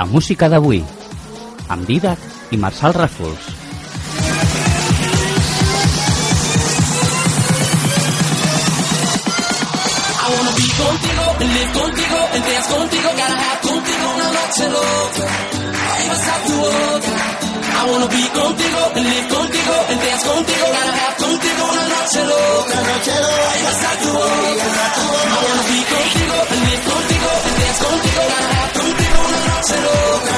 La música d'avui, amb Didac i Marçal boca. I wanna be contigo, and live contigo, and dance contigo, gotta have contigo una noche loca. Ahí vas a tu boca. I wanna be contigo, and live contigo, and dance contigo, gotta have contigo una noche loca.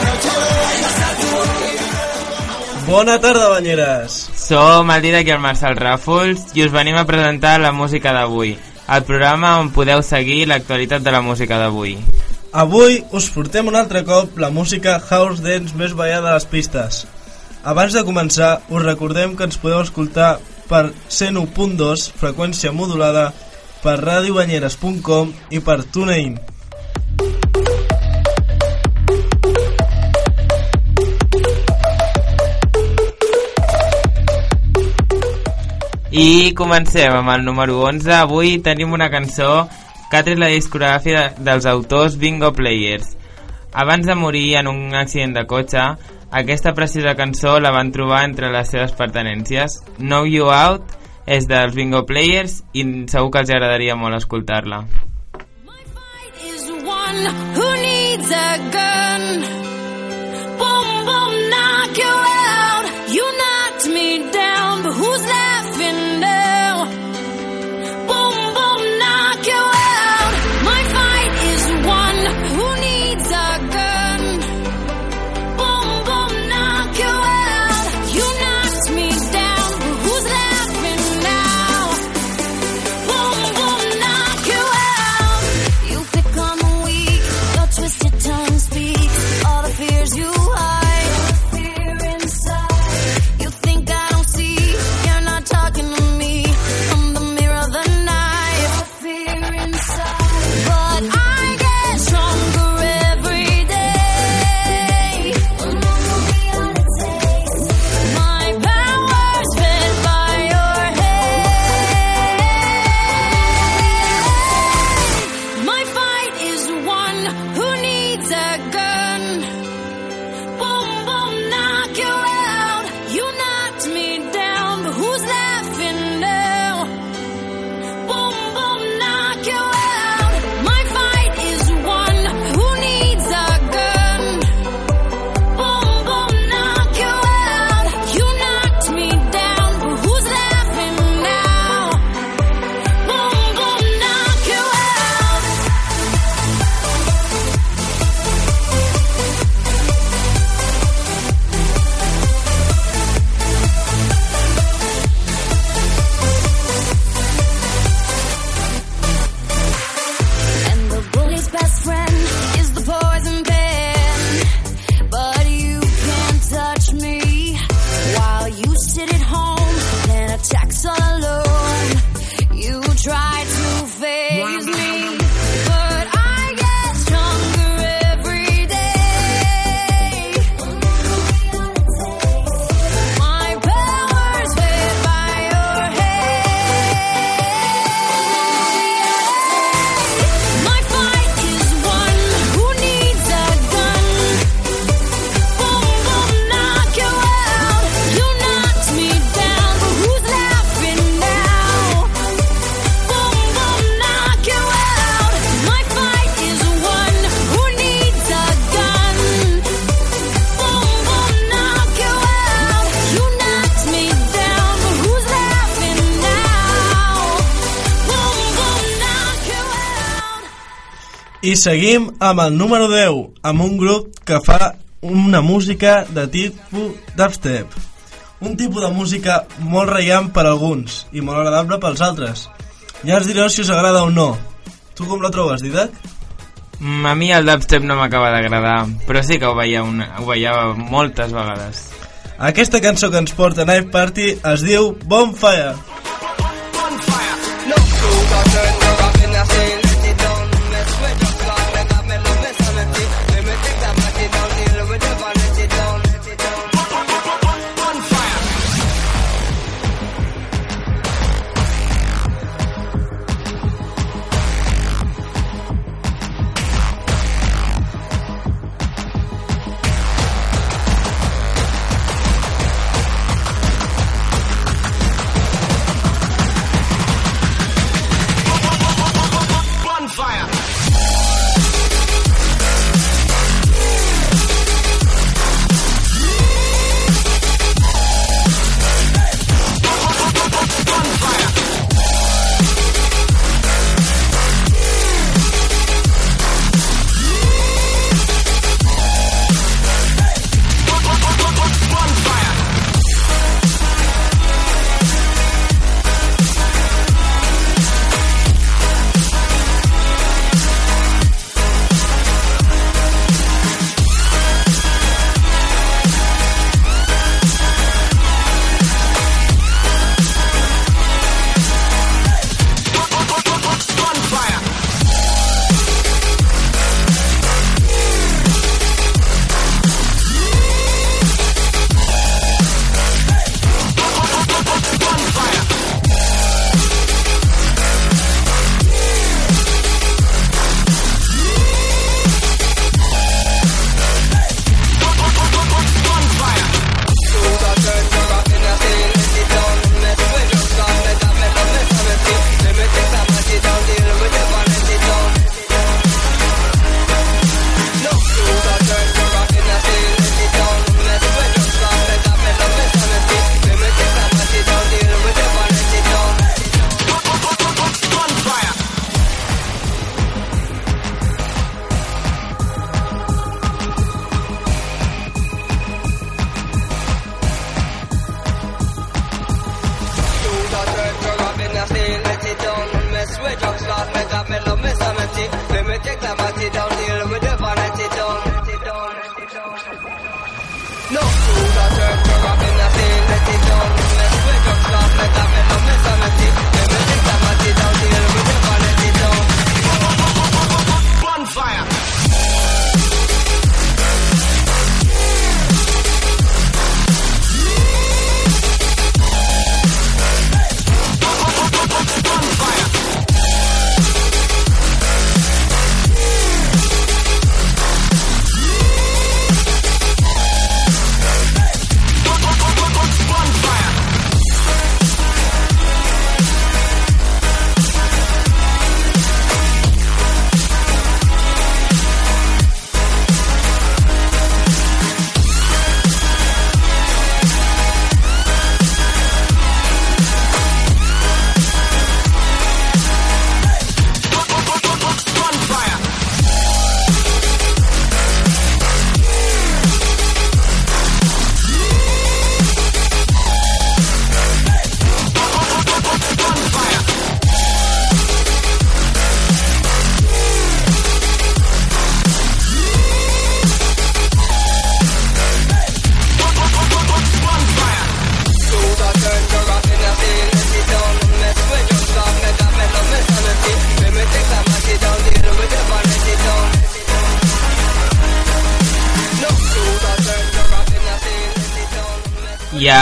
Ahí vas a tu boca. Bona tarda, banyeres! Som el Didac i el Marcel Ràfols i us venim a presentar la música d'avui, el programa on podeu seguir l'actualitat de la música d'avui. Avui us portem un altre cop la música house dance més ballada a les pistes. Abans de començar, us recordem que ens podeu escoltar per 101.2, freqüència modulada, per radiobanyeres.com i per TuneIn. I comencem amb el número 11. Avui tenim una cançó que ha tret la discografia de- dels autors Bingo Players. Abans de morir en un accident de cotxe, aquesta preciosa cançó la van trobar entre les seves pertenències. Know You Out és dels Bingo Players i segur que els agradaria molt escoltar-la. who needs a gun. Boom, boom, knock you out. that girl. I seguim amb el número 10, amb un grup que fa una música de tipus dubstep. Un tipus de música molt reiant per alguns i molt agradable pels altres. Ja ens direu si us agrada o no. Tu com la trobes, Didac? Mm, A mi el dubstep no m'acaba d'agradar, però sí que ho veia, una, ho veia moltes vegades. Aquesta cançó que ens porta Night Party es diu Bonfire. Boom,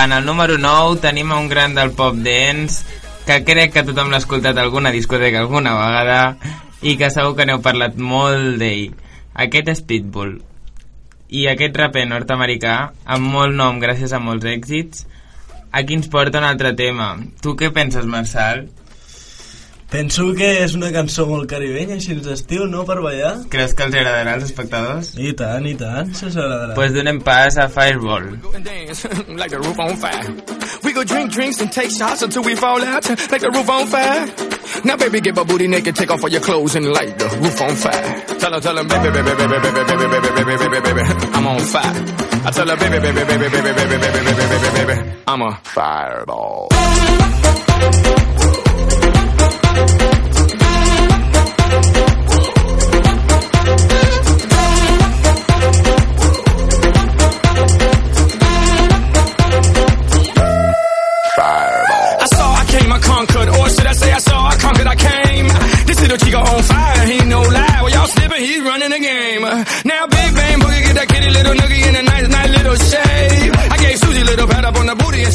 en el número 9 tenim un gran del pop dance que crec que tothom l'ha escoltat alguna discoteca alguna vegada i que segur que n'heu parlat molt d'ell. Aquest és Pitbull. I aquest raper nord-americà, amb molt nom gràcies a molts èxits, aquí ens porta un altre tema. Tu què penses, Marçal? Penso que és una cançó molt caribenya, així d'estiu, no?, per ballar. Creus que els agradarà als espectadors? I tant, i tant, se'ls agradarà. Pues donem pas a Fireball. like the roof on fire. We go drink drinks and take shots until we fall out like the roof on fire. Now, baby, get my booty naked, take off all your clothes and light the roof on fire. Tell her, tell her, baby, baby, baby, baby, baby, baby, baby, baby, baby, baby, I'm on fire. I tell her, baby, baby, baby, baby, baby, baby, baby, baby, baby, baby, I'm a fireball.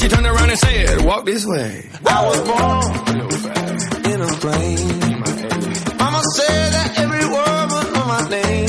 She turned around and said, walk this way. I was born in a plane. Mama said that every word was on my name.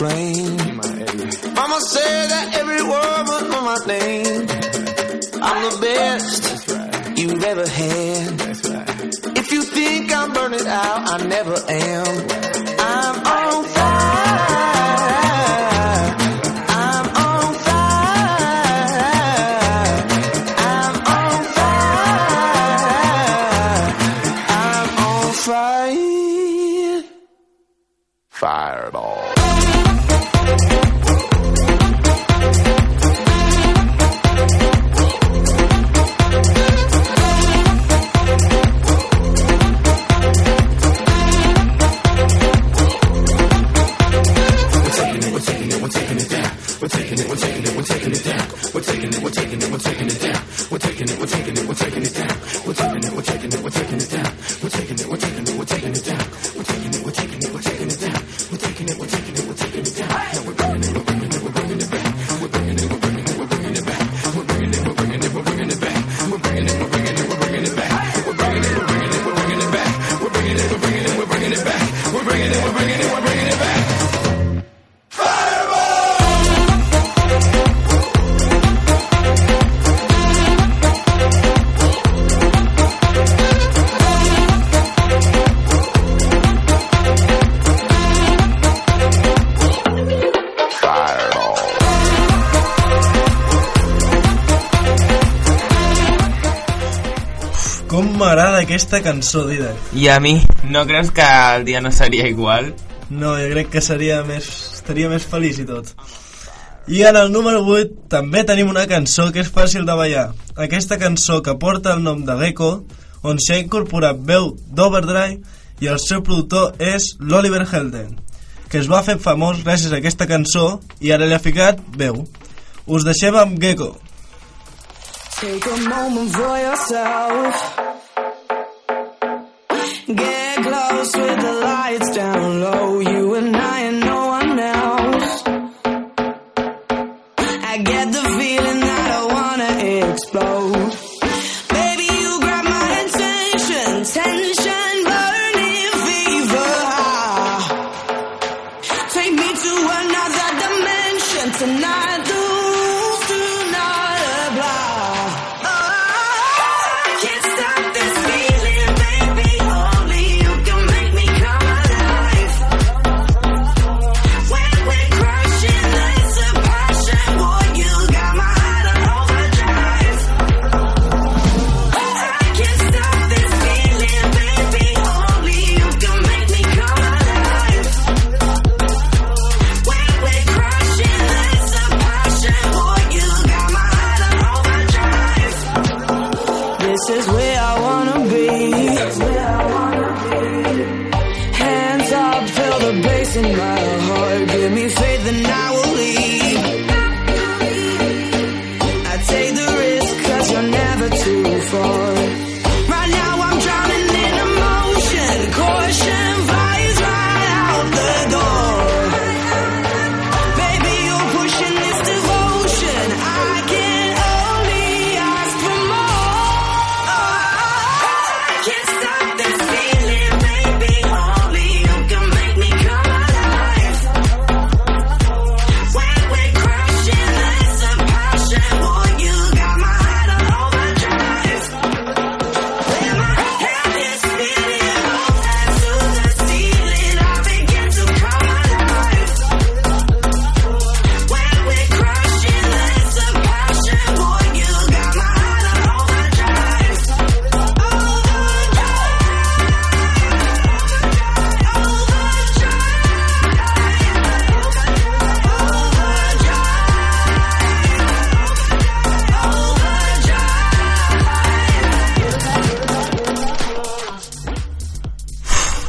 In a plane. Mama said that every word was on my name. I'm the best right. you've ever had. If you think I'm burning out, I never am. Aquesta cançó, Didac. I a mi, no creus que el dia no seria igual? No, jo crec que seria més, estaria més feliç i tot. I en el número 8 també tenim una cançó que és fàcil de ballar. Aquesta cançó que porta el nom de Gecko, on s'ha incorporat veu d'Overdrive i el seu productor és l'Oliver Helden, que es va fer famós gràcies a aquesta cançó i ara li ha ficat veu. Us deixem amb Gecko. Take a moment for yourself. Get close with the lights down low. You and I and no one else. I get the feeling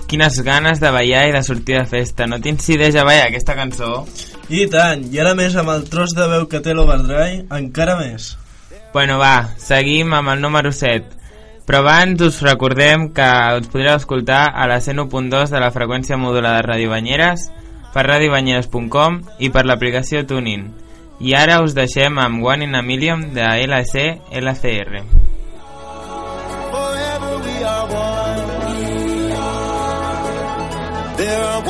Quines ganes de ballar i de sortir de festa. No t'incideix a ballar aquesta cançó? I tant, i ara més amb el tros de veu que té l'Overdrive, encara més. Bueno, va, seguim amb el número 7. Però abans us recordem que us podreu escoltar a la 101.2 de la freqüència modulada de Ràdio Banyeres, per radiobanyeres.com i per l'aplicació TuneIn. I ara us deixem amb One in a Million de LC LCR. There are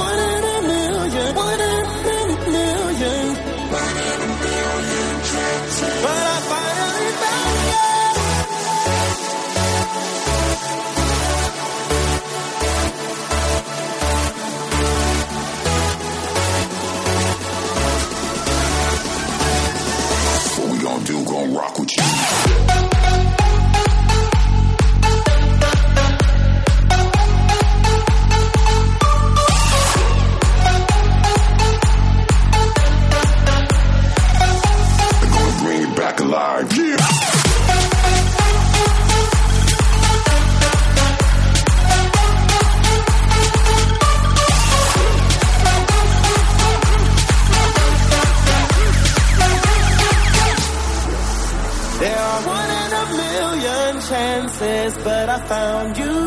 found you.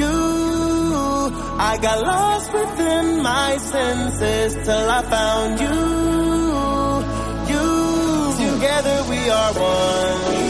You, I got lost within my senses till I found you. You. Together we are one.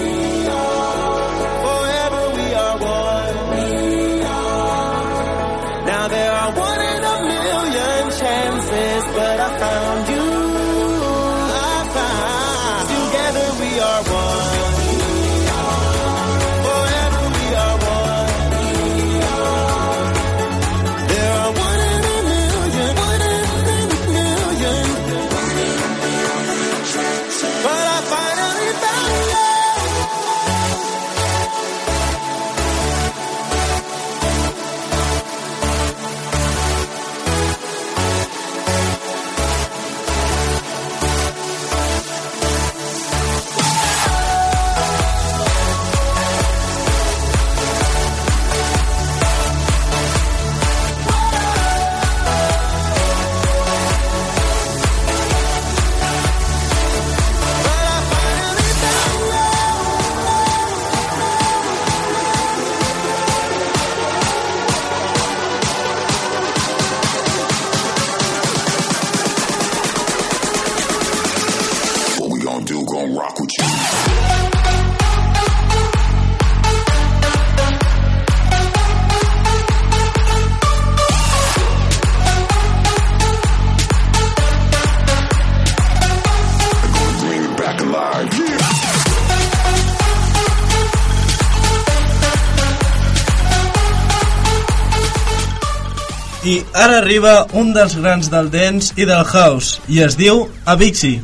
Ara arriba un dels grans del dance i del house, i es diu Avicii.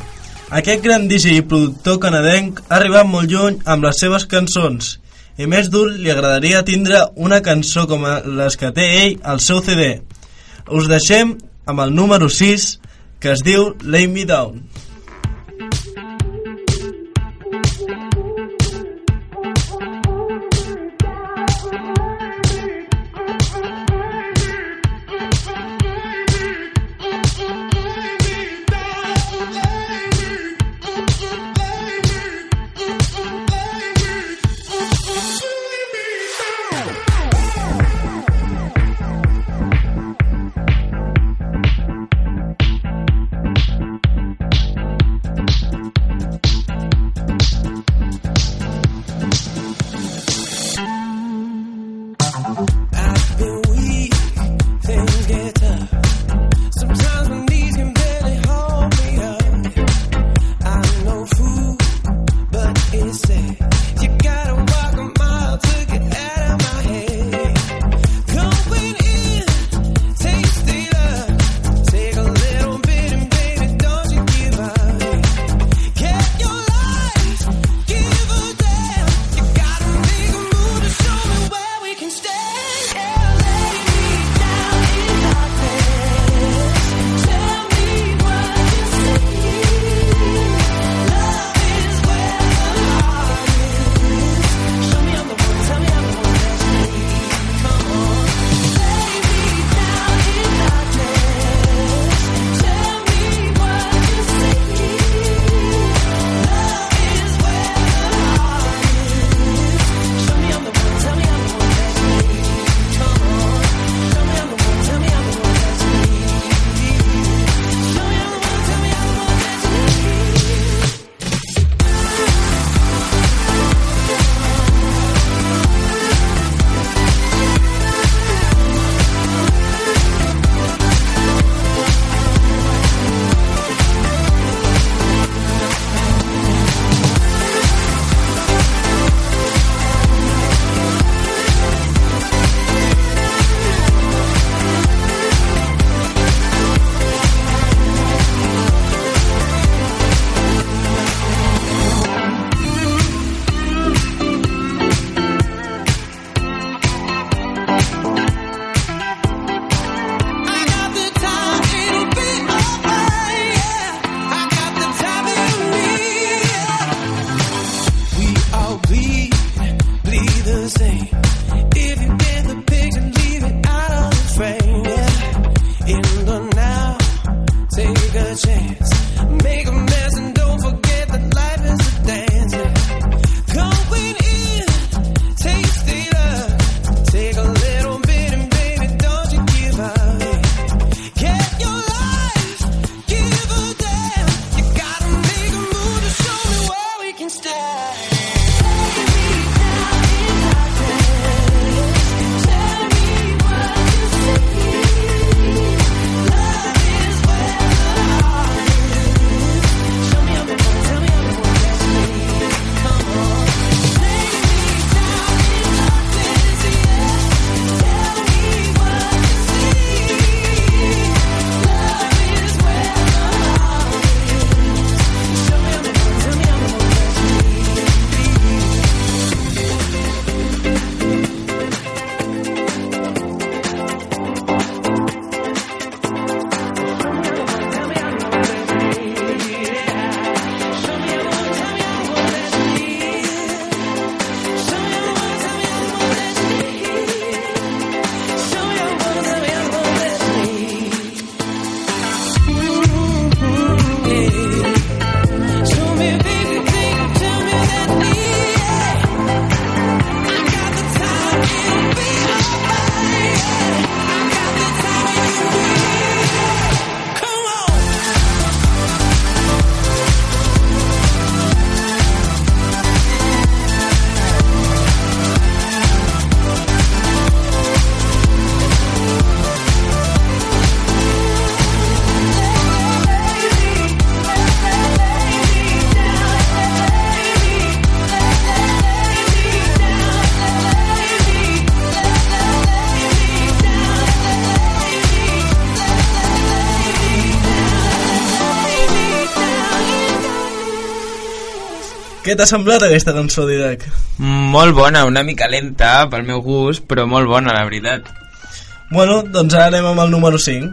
Aquest gran DJ i productor canadenc ha arribat molt lluny amb les seves cançons, i més d'un li agradaria tindre una cançó com les que té ell al seu CD. Us deixem amb el número 6, que es diu Lay Me Down. Què t'ha semblat aquesta cançó, Didac? Molt bona, una mica lenta pel meu gust, però molt bona, la veritat. Bueno, doncs ara anem amb el número 5.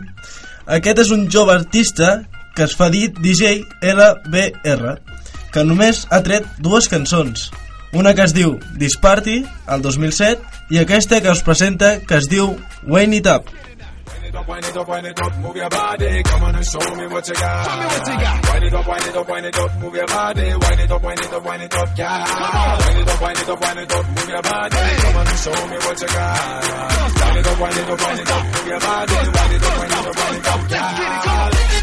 Aquest és un jove artista que es fa dir DJ LBR, que només ha tret dues cançons. Una que es diu This Party, el 2007, i aquesta que us presenta, que es diu Wayne It Up. Wind it up, wind it up, move your body. Come on and show me what you got. Show me what you got. Wind it up, wind it up, wind it up, move your body. Wind it up, wind it up, wind it up, yeah. Wind it up, wind it up, wind it up, move your body. Come on and show me what you got. Wind it up, wind it up, wind it up, move your body. Wind it up, wind it up, wind it up, yeah. Wind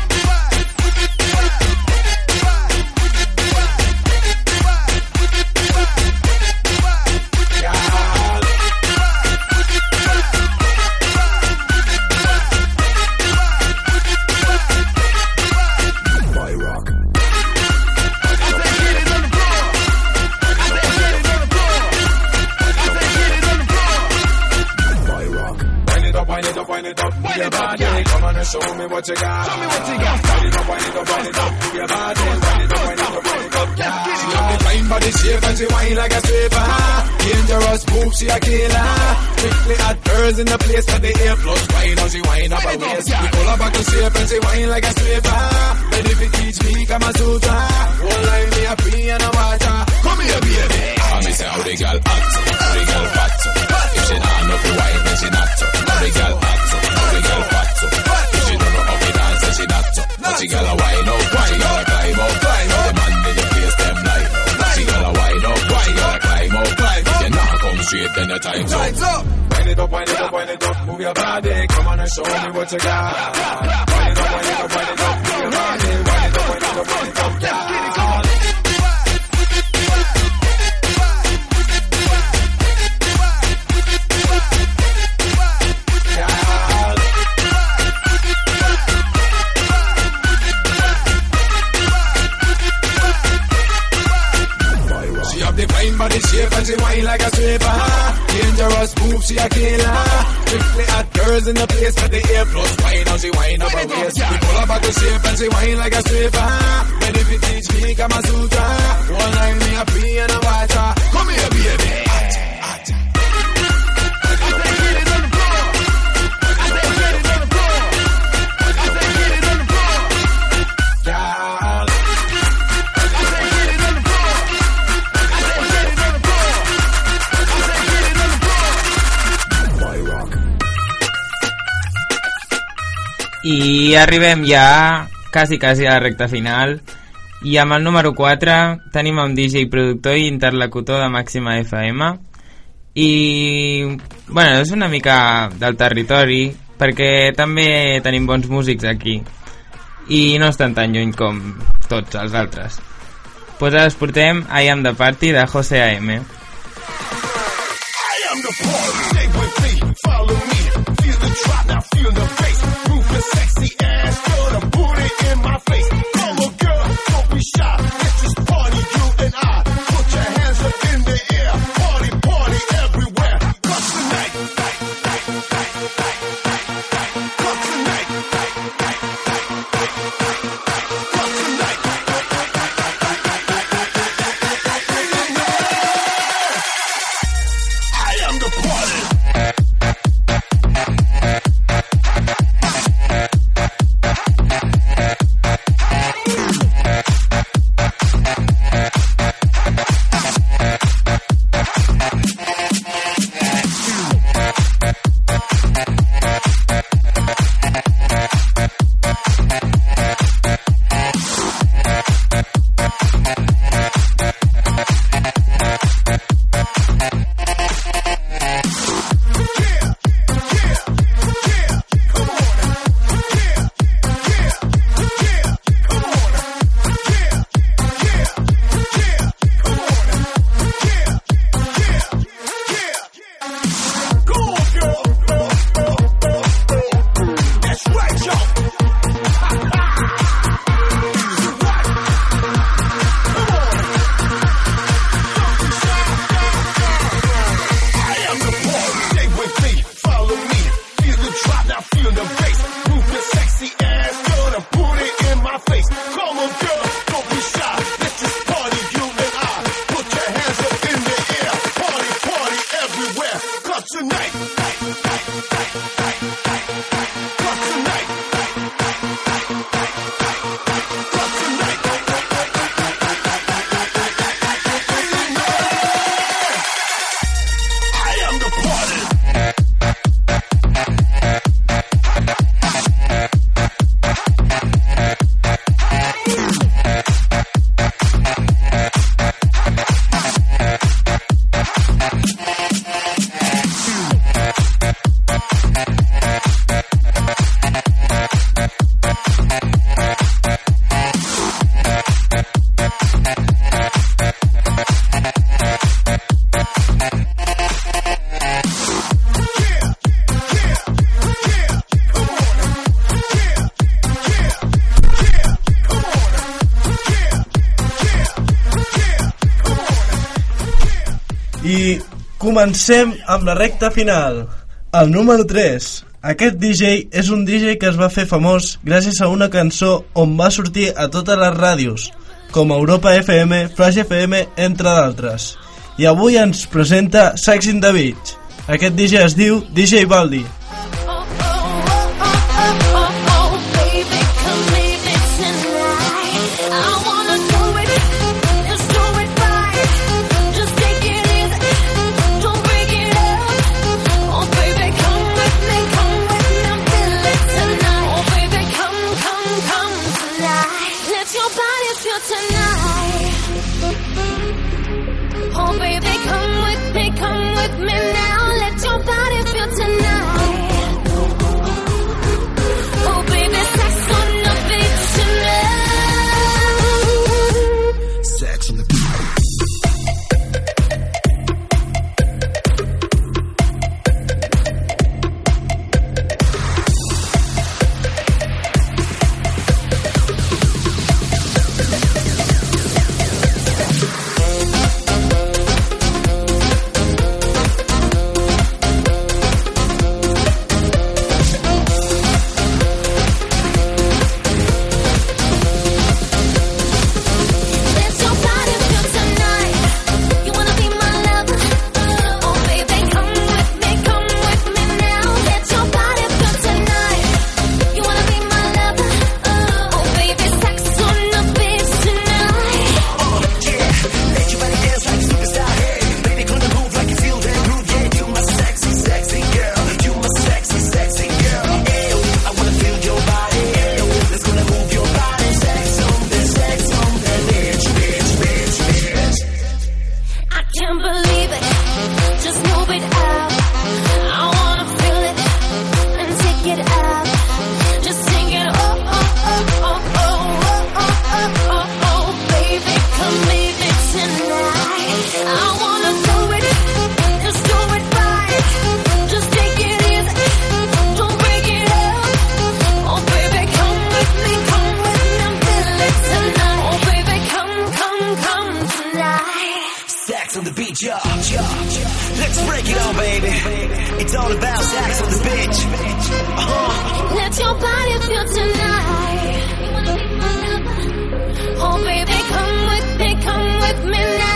wind it up, wind it up, body. Come on and show me what you got. Show me what you got. Wind it up, wind it up, wind it up, move your body. Wind it up, wind it up, wind it up, yeah. She have the fine body shape and she whine like a stripper. Dangerous move, she a killer. Strictly hot girls in the place where the air flows. Wine how she whine up her waist. We pull her back to shape and she whine like a stripper. Ready to teach me Kama Sutra. One line me a free and a water. Come here, baby. I me say how the girl hot, how the girl fat. If she not know the wine, then she not. How the girl hot, how the girl fat. If she don't know how to dance, then she not. But she girl a wine up, she girl a climb up. Straight, then the time's up. Wind it up, wind it up, wind it up, move your body. Come on and show me what you got. Wind it up, wind it up, wind it up, move your body. Wind it up, wind it up, wind it up, yeah. She she whine like a stripper. Dangerous move, she a killer. Strictly hot girls in the place where the air flows. Wine how she whine up her waist. We pull her back to shape and she whine like a stripper. Ready to teach me Kama Sutra. One line me a free and a water. Come here, baby. I arribem ja quasi, quasi a la recta final. I amb el número 4 tenim un DJ productor i interlocutor de Màxima FM i bueno, és una mica del territori perquè també tenim bons músics aquí. I no estan tan lluny com tots els altres. Pues ara us portem I Am The Party de José AM I am the party. Stay with me, follow me. Feel the drop, now feel the sexy ass, throw the booty in my face. Come on, girl, don't be shy. Let's just party, you and I. comencem amb la recta final. El número 3. Aquest DJ és un DJ que es va fer famós gràcies a una cançó on va sortir a totes les ràdios, com Europa FM, Flash FM, entre d'altres. I avui ens presenta Sex in the Beach. Aquest DJ es diu DJ Baldi. Oh baby, come with me, come with me, tonight. Oh baby, come come, come tonight. Sex on the beach, let's break it on, baby. It's all about sex on the beach, huh? Let your body feel tonight. Oh baby, come with me, and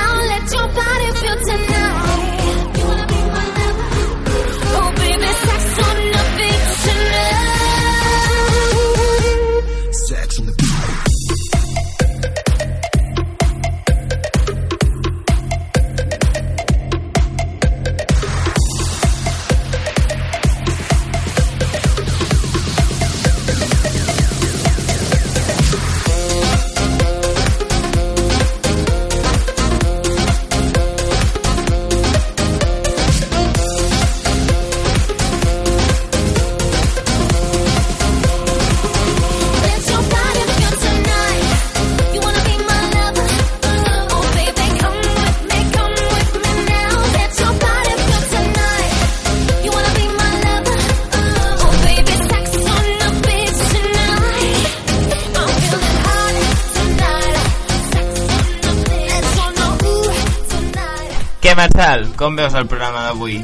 Marçal? Com veus el programa d'avui?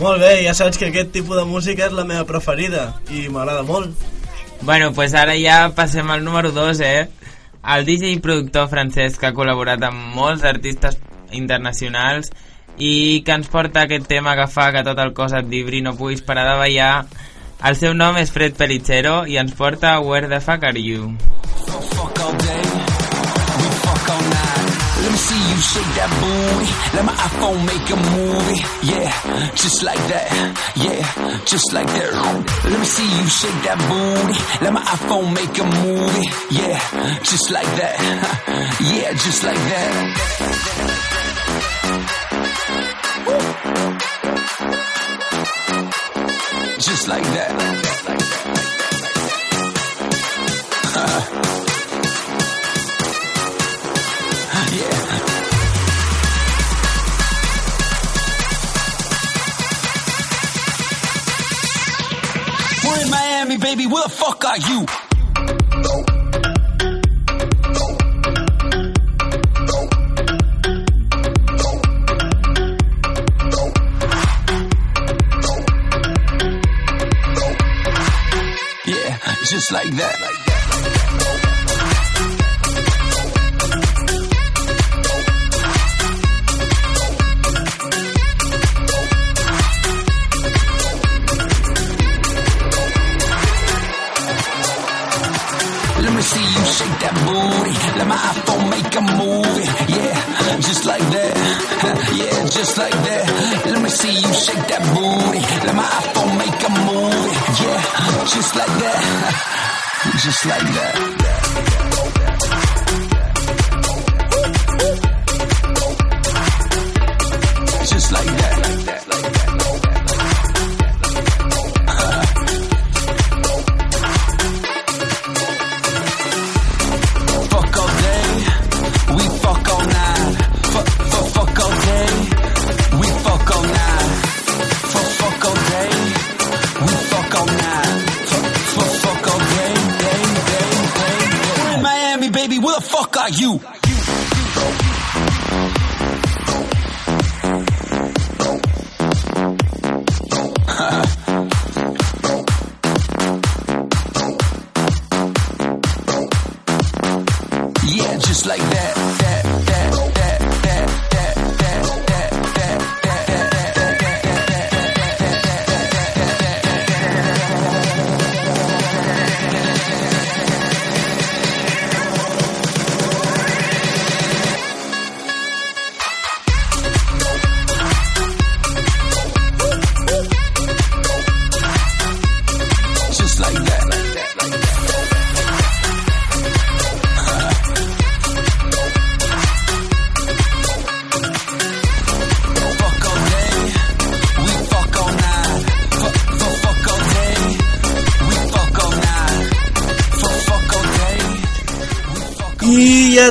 Molt bé, ja saps que aquest tipus de música és la meva preferida i m'agrada molt. Bueno, pues ara ja passem al número 2, eh? El DJ i productor francès que ha col·laborat amb molts artistes internacionals i que ens porta aquest tema que fa que tot el cos et vibri i no puguis parar de ballar. El seu nom és Fred Pelitzero i ens porta Where the fuck are you? Fuck all day. Me see you shake that booty. Let my iPhone make a movie. Yeah, just like that. Yeah, just like that. Let me see you shake that booty. Let my iPhone make a movie. Yeah, just like that. yeah, just like that. Just like that. me, baby, where the fuck are you? Yeah, just like that. Like that. Booty. Let my iPhone make a movie. Yeah, just like that. Yeah, just like that. Let me see you shake that booty. Let my iPhone make a movie. Yeah, just like that. Just like that.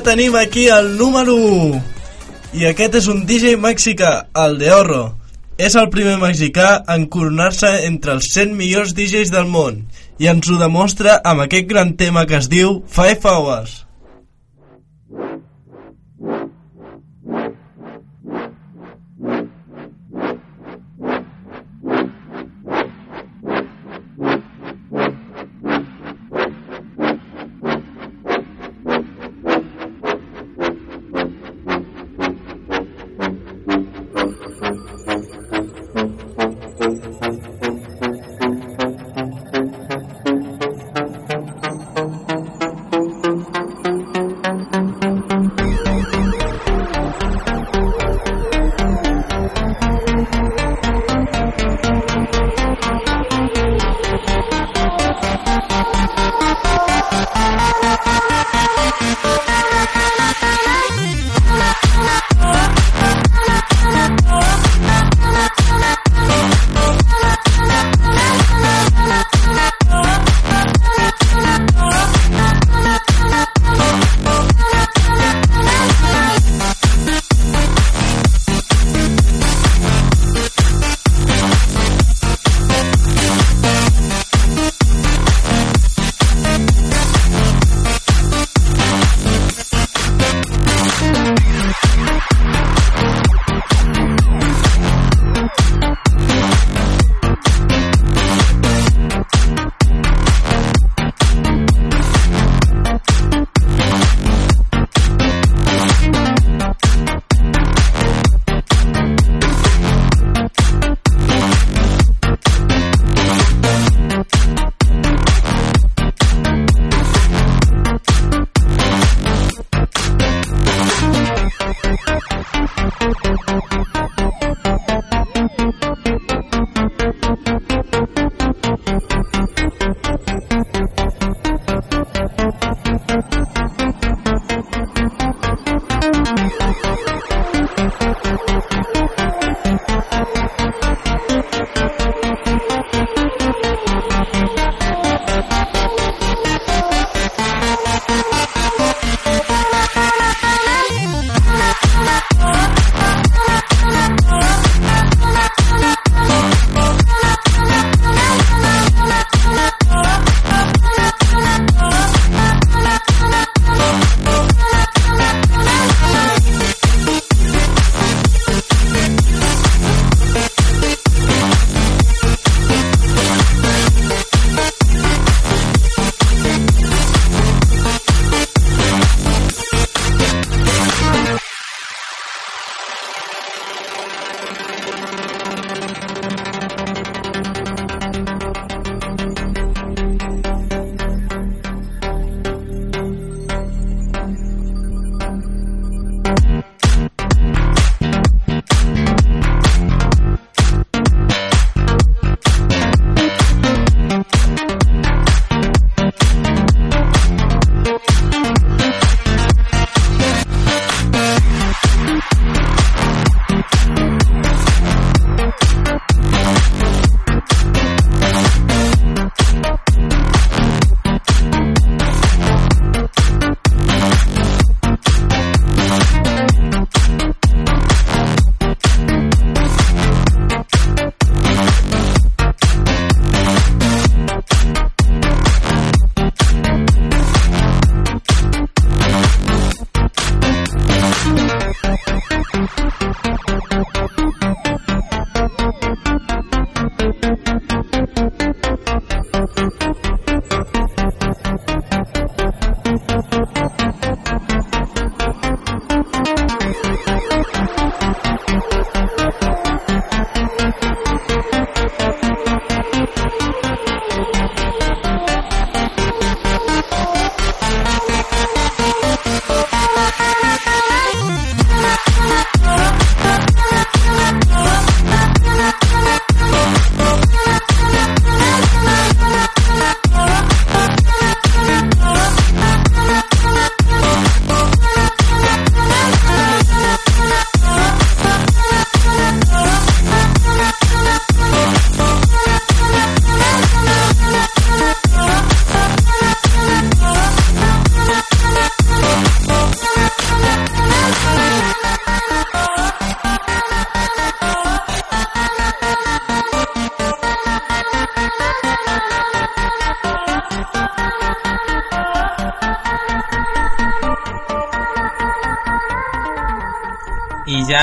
Tenim aquí el número 1. I aquest és un DJ mexicà, el de Horro. És el primer mexicà en coronar-se entre els 100 millors DJs del món i ens ho demostra amb aquest gran tema que es diu Five Hours.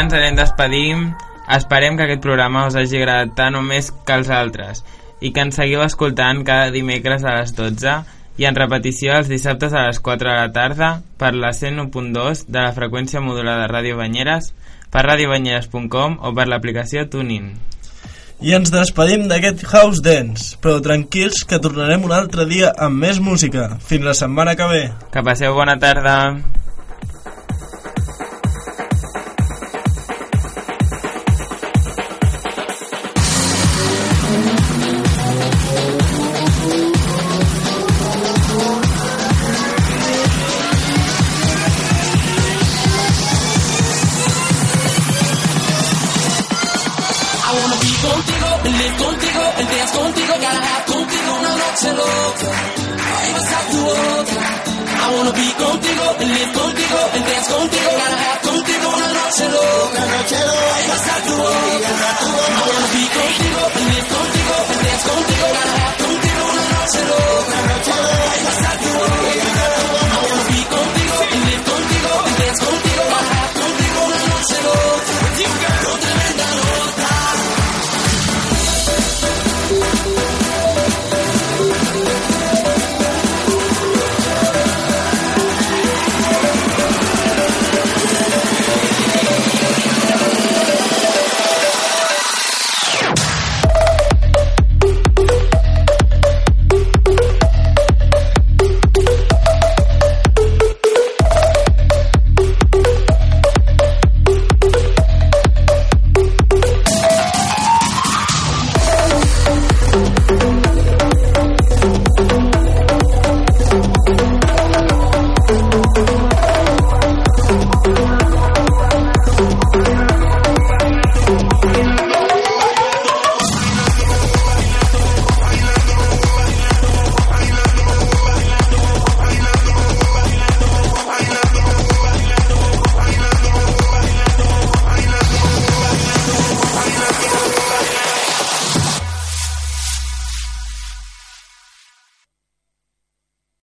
Ens anem despedint. Esperem que aquest programa us hagi agradat tant o més que els altres i que ens seguiu escoltant cada dimecres a les 12 i en repetició els dissabtes a les 4 de la tarda per la 101.2 de la freqüència modulada Ràdio Banyeres per radiobanyeres.com o per l'aplicació TuneIn. I ens despedim d'aquest House Dance, però tranquils que tornarem un altre dia amb més música. Fins la setmana que ve. Que passeu bona tarda. contigo, contigo, contigo, contigo,